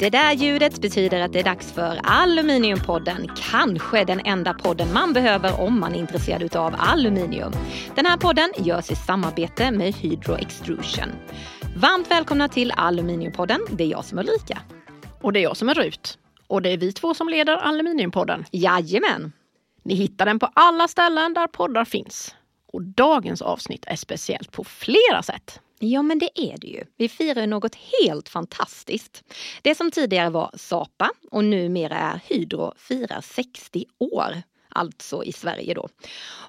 Det där ljudet betyder att det är dags för Aluminiumpodden. Kanske den enda podden man behöver om man är intresserad av aluminium. Den här podden görs i samarbete med Hydro Extrusion. Varmt välkomna till Aluminiumpodden. Det är jag som är Ulrika. Och det är jag som är Rut. Och det är vi två som leder Aluminiumpodden. Jajamän! Ni hittar den på alla ställen där poddar finns. Och dagens avsnitt är speciellt på flera sätt. Ja, men det är det ju. Vi firar något helt fantastiskt. Det som tidigare var Sapa och numera är Hydro firar 60 år, alltså i Sverige då.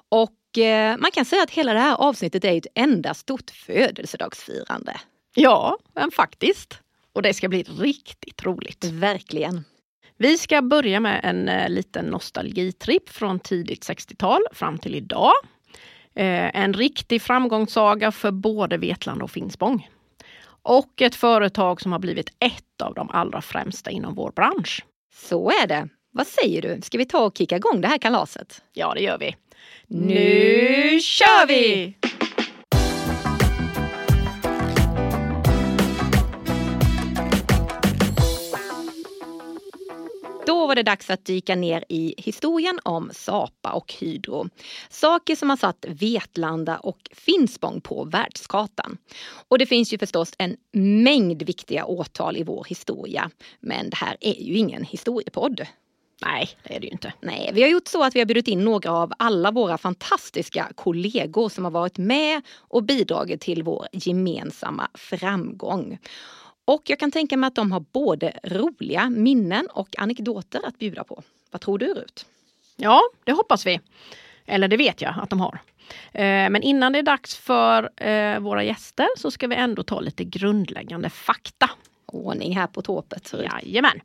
Och eh, man kan säga att hela det här avsnittet är ett enda stort födelsedagsfirande. Ja, men faktiskt. Och det ska bli riktigt roligt. Verkligen. Vi ska börja med en eh, liten nostalgitripp från tidigt 60-tal fram till idag. Eh, en riktig framgångssaga för både Vetlanda och Finspång. Och ett företag som har blivit ett av de allra främsta inom vår bransch. Så är det. Vad säger du? Ska vi ta och kicka igång det här kalaset? Ja, det gör vi. Nu kör vi! Var det dags att dyka ner i historien om Sapa och Hydro. Saker som har satt Vetlanda och Finspång på världskartan. Och det finns ju förstås en mängd viktiga årtal i vår historia. Men det här är ju ingen historiepodd. Nej, det är det ju inte. Nej, vi har gjort så att vi har bjudit in några av alla våra fantastiska kollegor som har varit med och bidragit till vår gemensamma framgång. Och jag kan tänka mig att de har både roliga minnen och anekdoter att bjuda på. Vad tror du Rut? Ja, det hoppas vi. Eller det vet jag att de har. Eh, men innan det är dags för eh, våra gäster så ska vi ändå ta lite grundläggande fakta. Ordning här på tåpet. Jajamän.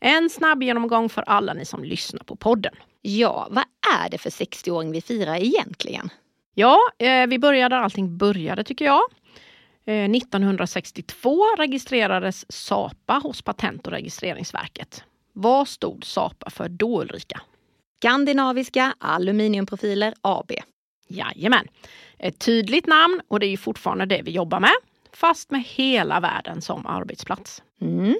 En snabb genomgång för alla ni som lyssnar på podden. Ja, vad är det för 60-åring vi firar egentligen? Ja, eh, vi börjar där allting började tycker jag. 1962 registrerades SAPA hos Patent och registreringsverket. Vad stod SAPA för då Ulrika? Skandinaviska Aluminiumprofiler AB. Jajamän. Ett tydligt namn och det är ju fortfarande det vi jobbar med. Fast med hela världen som arbetsplats. Mm.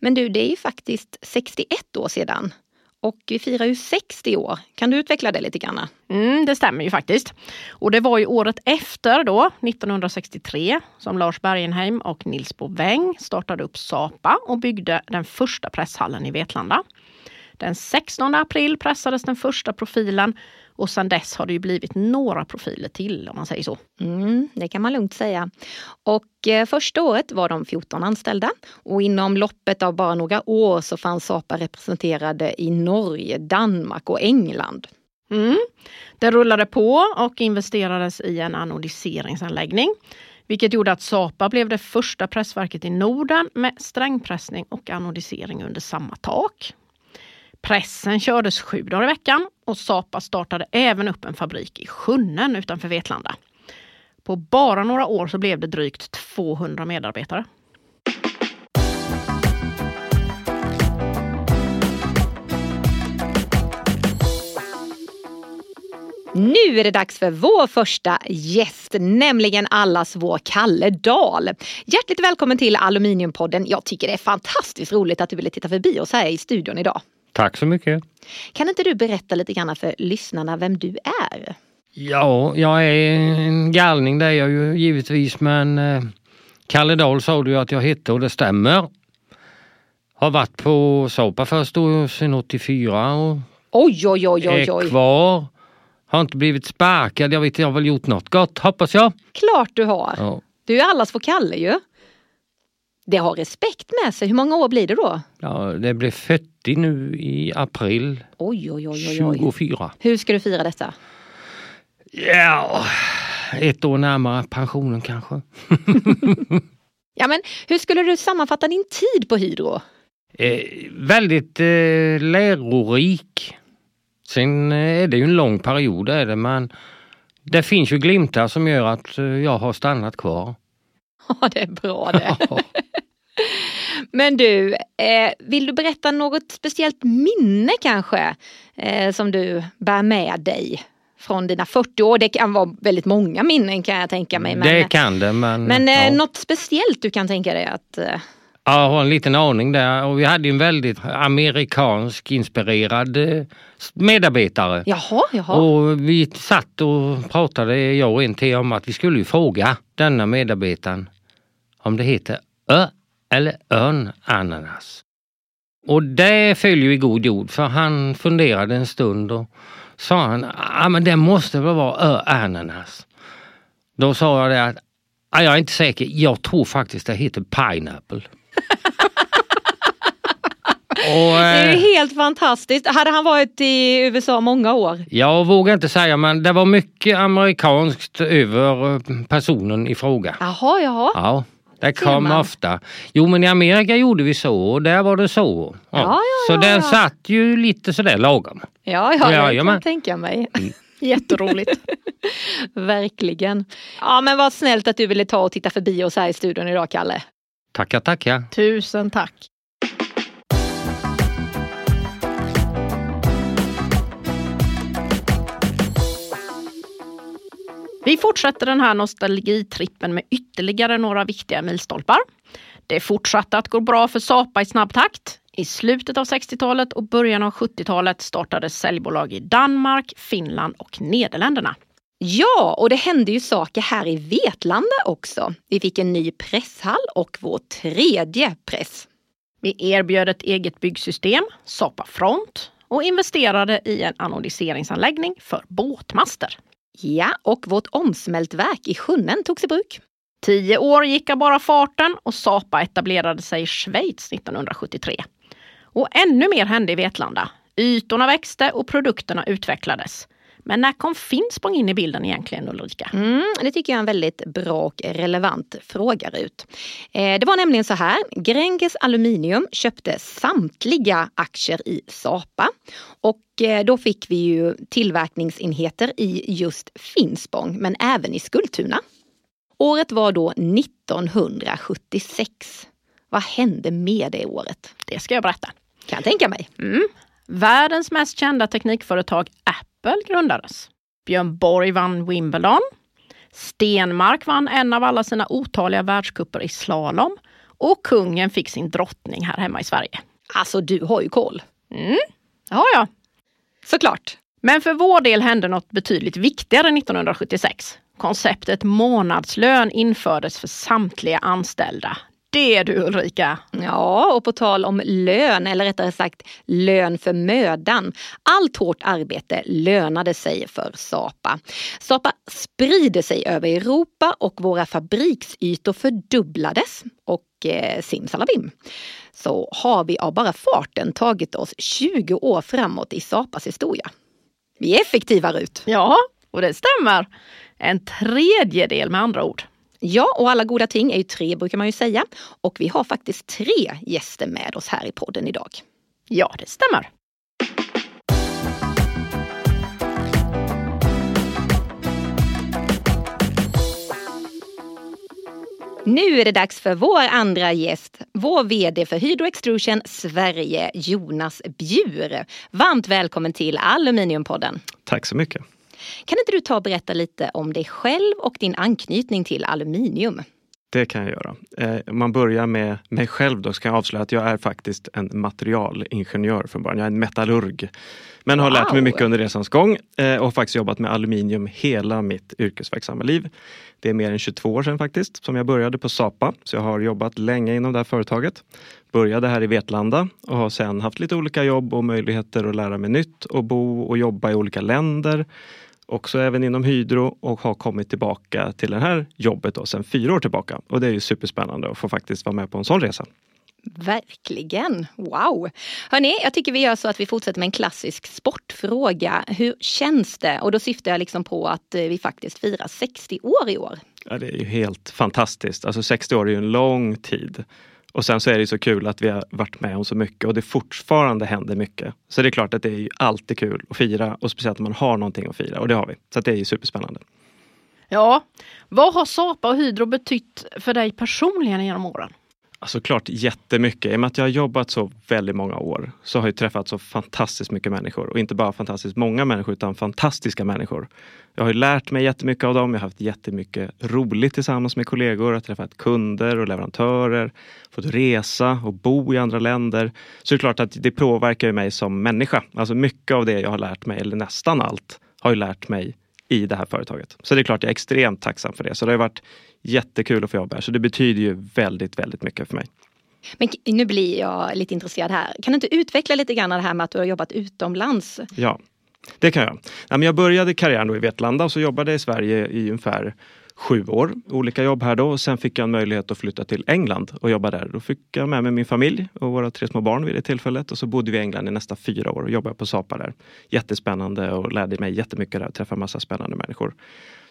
Men du, det är ju faktiskt 61 år sedan och vi firar ju 60 år. Kan du utveckla det lite grann? Mm, det stämmer ju faktiskt. Och det var ju året efter då, 1963, som Lars Bergenheim och Nils Boväng startade upp Sapa och byggde den första presshallen i Vetlanda. Den 16 april pressades den första profilen och sedan dess har det ju blivit några profiler till om man säger så. Mm, det kan man lugnt säga. Och eh, första året var de 14 anställda och inom loppet av bara några år så fanns Sapa representerade i Norge, Danmark och England. Mm. Det rullade på och investerades i en anodiseringsanläggning. Vilket gjorde att Sapa blev det första pressverket i Norden med strängpressning och anodisering under samma tak. Pressen kördes sju dagar i veckan och Sapa startade även upp en fabrik i Sjunnen utanför Vetlanda. På bara några år så blev det drygt 200 medarbetare. Nu är det dags för vår första gäst, nämligen allas vår Kalle Dahl. Hjärtligt välkommen till Aluminiumpodden. Jag tycker det är fantastiskt roligt att du ville titta förbi oss här i studion idag. Tack så mycket. Kan inte du berätta lite grann för lyssnarna vem du är? Ja, jag är en galning det är jag ju givetvis men eh, Kalle Dahl sa du att jag hette och det stämmer. Har varit på Sapa först då sedan 84 och oj, oj, oj, oj, oj. är kvar. Har inte blivit sparkad. Jag vet jag har väl gjort något gott hoppas jag. Klart du har. Ja. Du är allas vår Kalle ju. Det har respekt med sig. Hur många år blir det då? Ja, det blev 40 nu i april Oj, oj, oj, oj, oj. 24. Hur ska du fira detta? Ja, ett år närmare pensionen kanske. Ja, men hur skulle du sammanfatta din tid på Hydro? Eh, väldigt eh, lärorik. Sen eh, är det ju en lång period är det men det finns ju glimtar som gör att eh, jag har stannat kvar. Ja, det är bra det. Men du, eh, vill du berätta något speciellt minne kanske eh, som du bär med dig från dina 40 år? Det kan vara väldigt många minnen kan jag tänka mig. Men, det kan det men... Men ja. något speciellt du kan tänka dig att Ja, jag har en liten aning där och vi hade en väldigt amerikansk inspirerad eh, medarbetare. Jaha, jaha. Och vi satt och pratade, jag och en till, om att vi skulle fråga denna medarbetaren om det heter ö eller ön ananas. Och det följer i god jord för han funderade en stund och sa han, ja men det måste väl vara ö ananas. Då sa jag det att, jag är inte säker, jag tror faktiskt det heter pineapple. Och, det är ju helt fantastiskt. Hade han varit i USA många år? Jag vågar inte säga men det var mycket amerikanskt över eh, personen i fråga. Jaha, jaha. Ja. Det kom ofta. Jo men i Amerika gjorde vi så och där var det så. Ja. Ja, ja, så den satt ju lite sådär lagom. Ja, ja, ja jag kan tänka mig. Mm. Jätteroligt. Verkligen. Ja men vad snällt att du ville ta och titta förbi oss här i studion idag Kalle. Tackar, tackar. Tusen tack. Vi fortsätter den här nostalgitrippen med ytterligare några viktiga milstolpar. Det fortsatte att gå bra för Sapa i snabb takt. I slutet av 60-talet och början av 70-talet startades säljbolag i Danmark, Finland och Nederländerna. Ja, och det hände ju saker här i Vetlanda också. Vi fick en ny presshall och vår tredje press. Vi erbjöd ett eget byggsystem, Sapa Front, och investerade i en anodiseringsanläggning för båtmaster. Ja, och vårt omsmältverk i Sjunnen togs i bruk. Tio år gick av bara farten och Sapa etablerade sig i Schweiz 1973. Och ännu mer hände i Vetlanda. Ytorna växte och produkterna utvecklades. Men när kom Finspång in i bilden egentligen Ulrika? Mm, det tycker jag är en väldigt bra och relevant fråga Rut. Eh, det var nämligen så här, Gränges Aluminium köpte samtliga aktier i Sapa och eh, då fick vi ju tillverkningsenheter i just Finspång men även i Skultuna. Året var då 1976. Vad hände med det året? Det ska jag berätta. Kan jag tänka mig. Mm. Världens mest kända teknikföretag Apple Apple grundades. Björn Borg vann Wimbledon. Stenmark vann en av alla sina otaliga världscuper i slalom. Och kungen fick sin drottning här hemma i Sverige. Alltså du har ju koll. Mm, det har jag. Såklart. Men för vår del hände något betydligt viktigare 1976. Konceptet månadslön infördes för samtliga anställda det du Ulrika! Ja, och på tal om lön, eller rättare sagt lön för mödan. Allt hårt arbete lönade sig för Sapa. Sapa sprider sig över Europa och våra fabriksytor fördubblades. Och eh, simsalabim så har vi av bara farten tagit oss 20 år framåt i Sapas historia. Vi är effektiva Rut! Ja, och det stämmer. En tredjedel med andra ord. Ja, och alla goda ting är ju tre brukar man ju säga. Och vi har faktiskt tre gäster med oss här i podden idag. Ja, det stämmer. Nu är det dags för vår andra gäst, vår VD för Hydro Extrusion Sverige, Jonas Bjur. Varmt välkommen till Aluminiumpodden. Tack så mycket. Kan inte du ta och berätta lite om dig själv och din anknytning till aluminium? Det kan jag göra. Eh, om man börjar med mig själv då så kan jag avslöja att jag är faktiskt en materialingenjör från början. Jag är en metallurg. Men har wow. lärt mig mycket under resans gång eh, och har faktiskt jobbat med aluminium hela mitt yrkesverksamma liv. Det är mer än 22 år sedan faktiskt som jag började på Sapa. Så jag har jobbat länge inom det här företaget. Började här i Vetlanda och har sedan haft lite olika jobb och möjligheter att lära mig nytt och bo och jobba i olika länder också även inom Hydro och har kommit tillbaka till det här jobbet då, sedan fyra år tillbaka. Och det är ju superspännande att få faktiskt vara med på en sån resa. Verkligen! Wow! Hörni, jag tycker vi gör så att vi fortsätter med en klassisk sportfråga. Hur känns det? Och då syftar jag liksom på att eh, vi faktiskt firar 60 år i år. Ja, det är ju helt fantastiskt. Alltså 60 år är ju en lång tid. Och sen så är det så kul att vi har varit med om så mycket och det fortfarande händer mycket. Så det är klart att det är alltid kul att fira och speciellt om man har någonting att fira och det har vi. Så det är ju superspännande. Ja, vad har Sapa och Hydro betytt för dig personligen genom åren? Såklart jättemycket. I och med att jag har jobbat så väldigt många år så har jag träffat så fantastiskt mycket människor. Och inte bara fantastiskt många människor utan fantastiska människor. Jag har lärt mig jättemycket av dem. Jag har haft jättemycket roligt tillsammans med kollegor. Jag har träffat kunder och leverantörer. Fått resa och bo i andra länder. Så det är klart att det påverkar mig som människa. Alltså mycket av det jag har lärt mig, eller nästan allt, har jag lärt mig i det här företaget. Så det är klart jag är extremt tacksam för det. Så det har varit jättekul att få jobba här. Så det betyder ju väldigt, väldigt mycket för mig. Men nu blir jag lite intresserad här. Kan du inte utveckla lite grann det här med att du har jobbat utomlands? Ja, det kan jag. Jag började karriären i Vetlanda och så jobbade jag i Sverige i ungefär sju år. Olika jobb här då och sen fick jag en möjlighet att flytta till England och jobba där. Då fick jag med mig min familj och våra tre små barn vid det tillfället och så bodde vi i England i nästa fyra år och jobbade på Sapa där. Jättespännande och lärde mig jättemycket där och träffade massa spännande människor.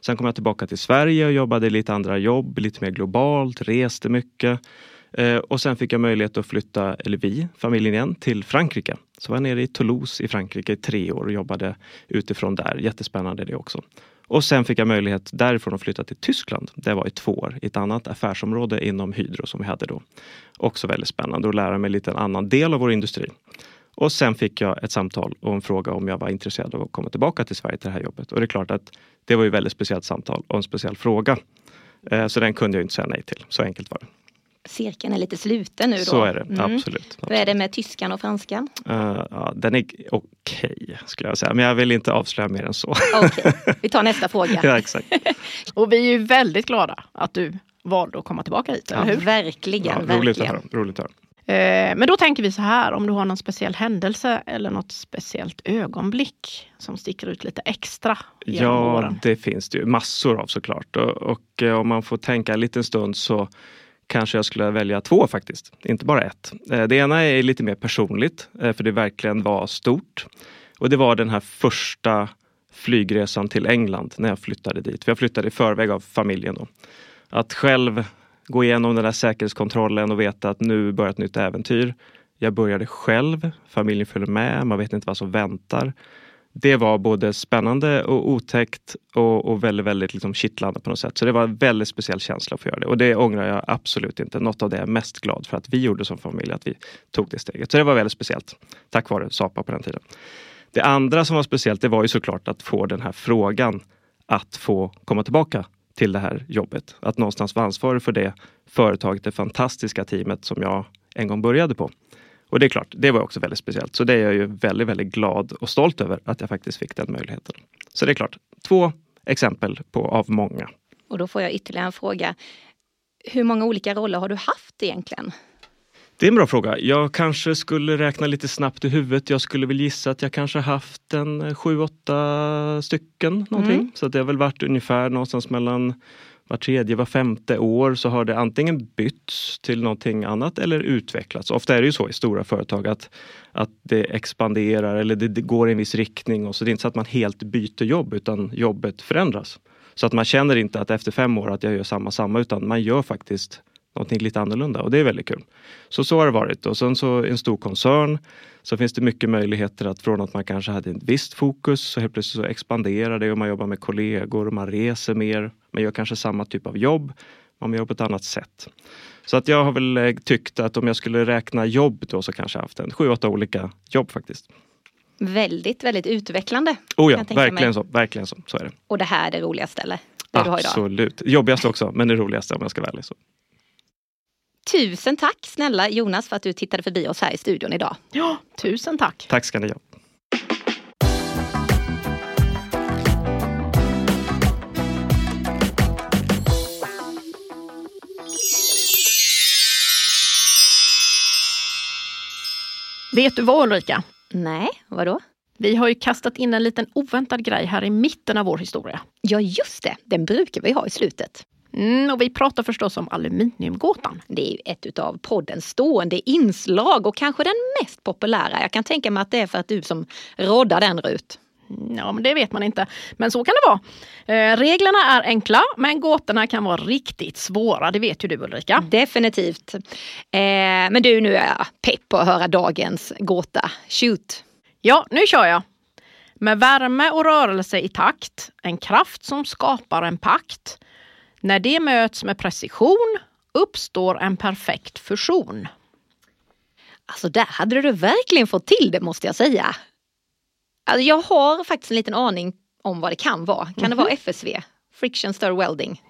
Sen kom jag tillbaka till Sverige och jobbade lite andra jobb, lite mer globalt, reste mycket. Eh, och sen fick jag möjlighet att flytta, eller vi, familjen igen, till Frankrike. Så var jag nere i Toulouse i Frankrike i tre år och jobbade utifrån där. Jättespännande det också. Och sen fick jag möjlighet därifrån att flytta till Tyskland. Det var i två år i ett annat affärsområde inom Hydro som vi hade då. Också väldigt spännande att lära mig lite en annan del av vår industri. Och sen fick jag ett samtal och en fråga om jag var intresserad av att komma tillbaka till Sverige till det här jobbet. Och det är klart att det var ju väldigt speciellt samtal och en speciell fråga. Eh, så den kunde jag inte säga nej till. Så enkelt var det. Cirkeln är lite sluten nu då. Så är det, mm. absolut. Hur är det med tyskan och franskan? Uh, ja, den är okej okay, skulle jag säga, men jag vill inte avslöja mer än så. Okej, okay. vi tar nästa fråga. ja, exakt. och vi är ju väldigt glada att du valde att komma tillbaka hit, eller hur? Verkligen, ja, verkligen. Roligt att höra. Roligt att höra. Eh, men då tänker vi så här, om du har någon speciell händelse eller något speciellt ögonblick som sticker ut lite extra Ja, åren. det finns det ju massor av såklart. Och, och eh, om man får tänka en liten stund så kanske jag skulle välja två faktiskt, inte bara ett. Eh, det ena är lite mer personligt, eh, för det verkligen var stort. Och det var den här första flygresan till England när jag flyttade dit. För jag flyttade i förväg av familjen. Då. Att själv gå igenom den där säkerhetskontrollen och veta att nu börjar ett nytt äventyr. Jag började själv, familjen följer med, man vet inte vad som väntar. Det var både spännande och otäckt och, och väldigt, väldigt liksom kittlande på något sätt. Så det var en väldigt speciell känsla att få göra det och det ångrar jag absolut inte. Något av det är mest glad för att vi gjorde som familj, att vi tog det steget. Så det var väldigt speciellt. Tack vare Sapa på den tiden. Det andra som var speciellt, det var ju såklart att få den här frågan att få komma tillbaka till det här jobbet. Att någonstans vara ansvarig för det företaget, det fantastiska teamet som jag en gång började på. Och det är klart, det var också väldigt speciellt. Så det är jag ju väldigt, väldigt glad och stolt över att jag faktiskt fick den möjligheten. Så det är klart, två exempel på, av många. Och då får jag ytterligare en fråga. Hur många olika roller har du haft egentligen? Det är en bra fråga. Jag kanske skulle räkna lite snabbt i huvudet. Jag skulle väl gissa att jag kanske haft en sju, åtta stycken någonting. Mm. Så det har väl varit ungefär någonstans mellan var tredje, var femte år så har det antingen bytts till någonting annat eller utvecklats. Ofta är det ju så i stora företag att, att det expanderar eller det, det går i en viss riktning. Och så det är inte så att man helt byter jobb utan jobbet förändras. Så att man känner inte att efter fem år att jag gör samma, samma utan man gör faktiskt någonting lite annorlunda och det är väldigt kul. Så så har det varit och sen så en stor koncern så finns det mycket möjligheter att från att man kanske hade ett visst fokus så helt plötsligt så expanderar det och man jobbar med kollegor och man reser mer. Man gör kanske samma typ av jobb, man gör på ett annat sätt. Så att jag har väl eh, tyckt att om jag skulle räkna jobb då så kanske jag haft en sju, åtta olika jobb faktiskt. Väldigt, väldigt utvecklande. Oh ja, verkligen så, verkligen så. Så är det. Och det här är det roligaste eller? Det Absolut. Jobbigast också, men det roligaste om jag ska vara ärlig. Så. Tusen tack snälla Jonas för att du tittade förbi oss här i studion idag. Ja, tusen tack. Tack ska ni ha. Vet du vad Ulrika? Nej, vadå? Vi har ju kastat in en liten oväntad grej här i mitten av vår historia. Ja, just det. Den brukar vi ha i slutet. Mm, och vi pratar förstås om aluminiumgåtan. Det är ju ett av poddens stående inslag och kanske den mest populära. Jag kan tänka mig att det är för att du som roddar den Rut. Ja, men det vet man inte. Men så kan det vara. Eh, reglerna är enkla, men gåtorna kan vara riktigt svåra. Det vet ju du Ulrika. Definitivt. Eh, men du, nu är jag pepp på att höra dagens gåta. Shoot! Ja, nu kör jag. Med värme och rörelse i takt, en kraft som skapar en pakt. När det möts med precision uppstår en perfekt fusion? Alltså där hade du verkligen fått till det måste jag säga. Alltså, jag har faktiskt en liten aning om vad det kan vara. Kan det vara FSV? Friction Stir Welding?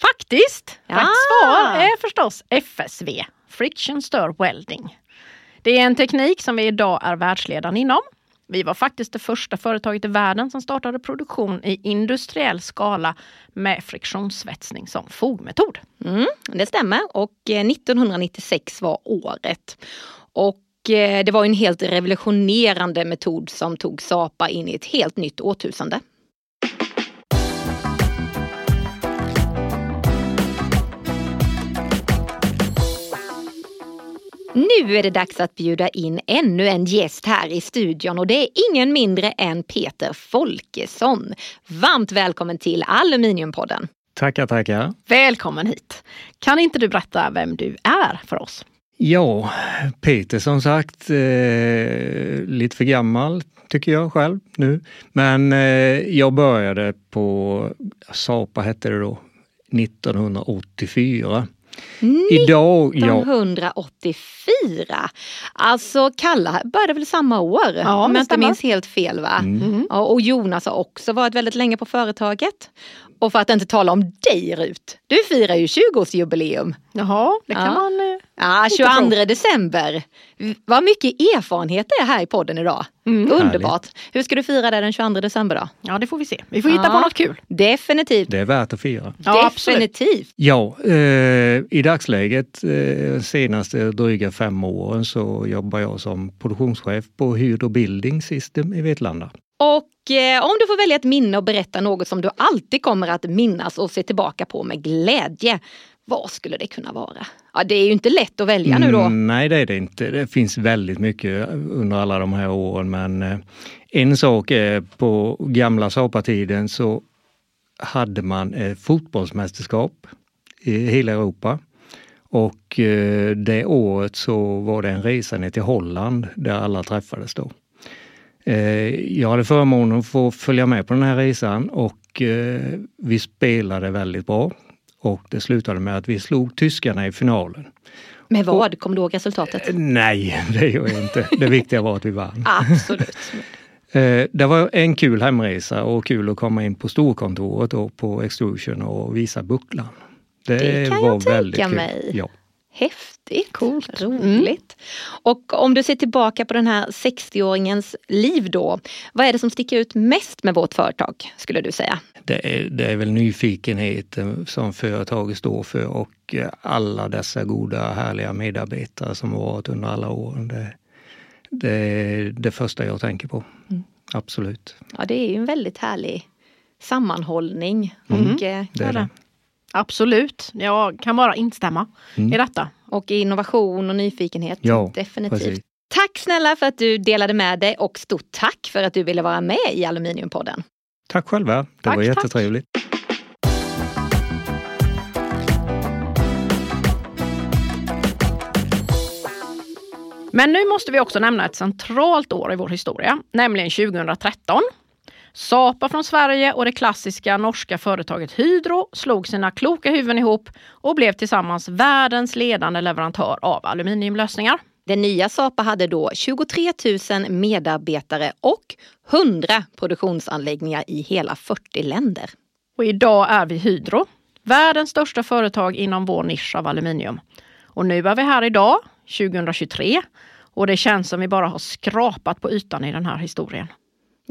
Faktiskt! Ja. Rätt svar är förstås FSV, Friction Stir Welding. Det är en teknik som vi idag är världsledande inom. Vi var faktiskt det första företaget i världen som startade produktion i industriell skala med friktionssvetsning som fogmetod. Mm, det stämmer och eh, 1996 var året. Och eh, det var en helt revolutionerande metod som tog Sapa in i ett helt nytt årtusende. Nu är det dags att bjuda in ännu en gäst här i studion och det är ingen mindre än Peter Folkesson. Varmt välkommen till Aluminiumpodden. Tackar, tackar. Välkommen hit! Kan inte du berätta vem du är för oss? Ja, Peter som sagt, eh, lite för gammal tycker jag själv nu. Men eh, jag började på, Sapa hette det då, 1984. Idag, ja, 1984. Alltså Kalla började väl samma år? Ja, om det jag inte minns helt fel va? Mm. Ja, och Jonas har också varit väldigt länge på företaget. Och för att inte tala om dig Rut, du firar ju 20-årsjubileum. Jaha, det kan Ja. man... eh, Ja, Inte 22 december. Vad mycket erfarenhet det är här i podden idag. Mm. Underbart. Hur ska du fira det den 22 december då? Ja, det får vi se. Vi får hitta Ja. på något kul. Definitivt. det är värt att fira. Ja, absolut. Definitivt. Ja, eh, i dagsläget, eh, senaste dryga fem åren, så jobbar jag som produktionschef på Hydro Building System i Vetlanda. Och eh, om du får välja ett minne och berätta något som du alltid kommer att minnas och se tillbaka på med glädje. Vad skulle det kunna vara? Ja, det är ju inte lätt att välja nu då. Mm, nej, det är det inte. Det finns väldigt mycket under alla de här åren, men eh, en sak är på gamla Sapa-tiden så hade man eh, fotbollsmästerskap i hela Europa. Och eh, det året så var det en resa ner till Holland där alla träffades då. Eh, jag hade förmånen att få följa med på den här resan och eh, vi spelade väldigt bra. Och det slutade med att vi slog tyskarna i finalen. Med vad? Kommer du ihåg resultatet? Eh, Nej, det gör jag inte. Det viktiga var att vi vann. Absolut. Det var en kul hemresa och kul att komma in på storkontoret och på Extrusion och visa bucklan. Det kan var jag tänka väldigt kul. mig. Ja. Häftigt. Coolt. Roligt. Och om du ser tillbaka på den här 60-åringens liv då. Vad är det som sticker ut mest med vårt företag skulle du säga? Det, är, det är väl nyfikenheten som företaget står för och eh, alla dessa goda härliga medarbetare som varit under alla åren. Det, det är det första jag tänker på. Mm. Absolut. Ja, det är ju en väldigt härlig sammanhållning. Mm. Och, eh, Det är det. Absolut. Jag kan bara instämma Mm. i detta. och innovation och nyfikenhet. Ja, Definitivt. precis. Tack snälla för att du delade med dig och stort tack för att du ville vara med i Aluminiumpodden. Tack själva. Det Tack, var tack. jättetrevligt. Men nu måste vi också nämna ett centralt år i vår historia, nämligen 2013. Sapa från Sverige och det klassiska norska företaget Hydro slog sina kloka huvuden ihop och blev tillsammans världens ledande leverantör av aluminiumlösningar. Det nya Sapa hade då 23 000 medarbetare och 100 produktionsanläggningar i hela 40 länder. Och idag är vi Hydro, världens största företag inom vår nisch av aluminium. Och nu är vi här idag, 2023, och det känns som vi bara har skrapat på ytan i den här historien.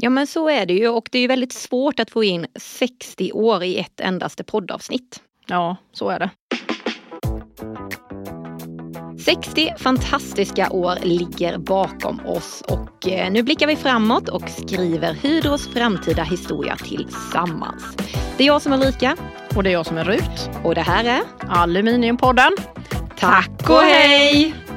Ja men så är det ju och det är ju väldigt svårt att få in 60 år i ett endaste poddavsnitt. Ja, så är det. 60 fantastiska år ligger bakom oss och eh, nu blickar vi framåt och skriver Hydros framtida historia tillsammans. Det är jag som är Ulrika Och det är jag som är Rut. och det här är Aluminiumpodden. Tack och hej!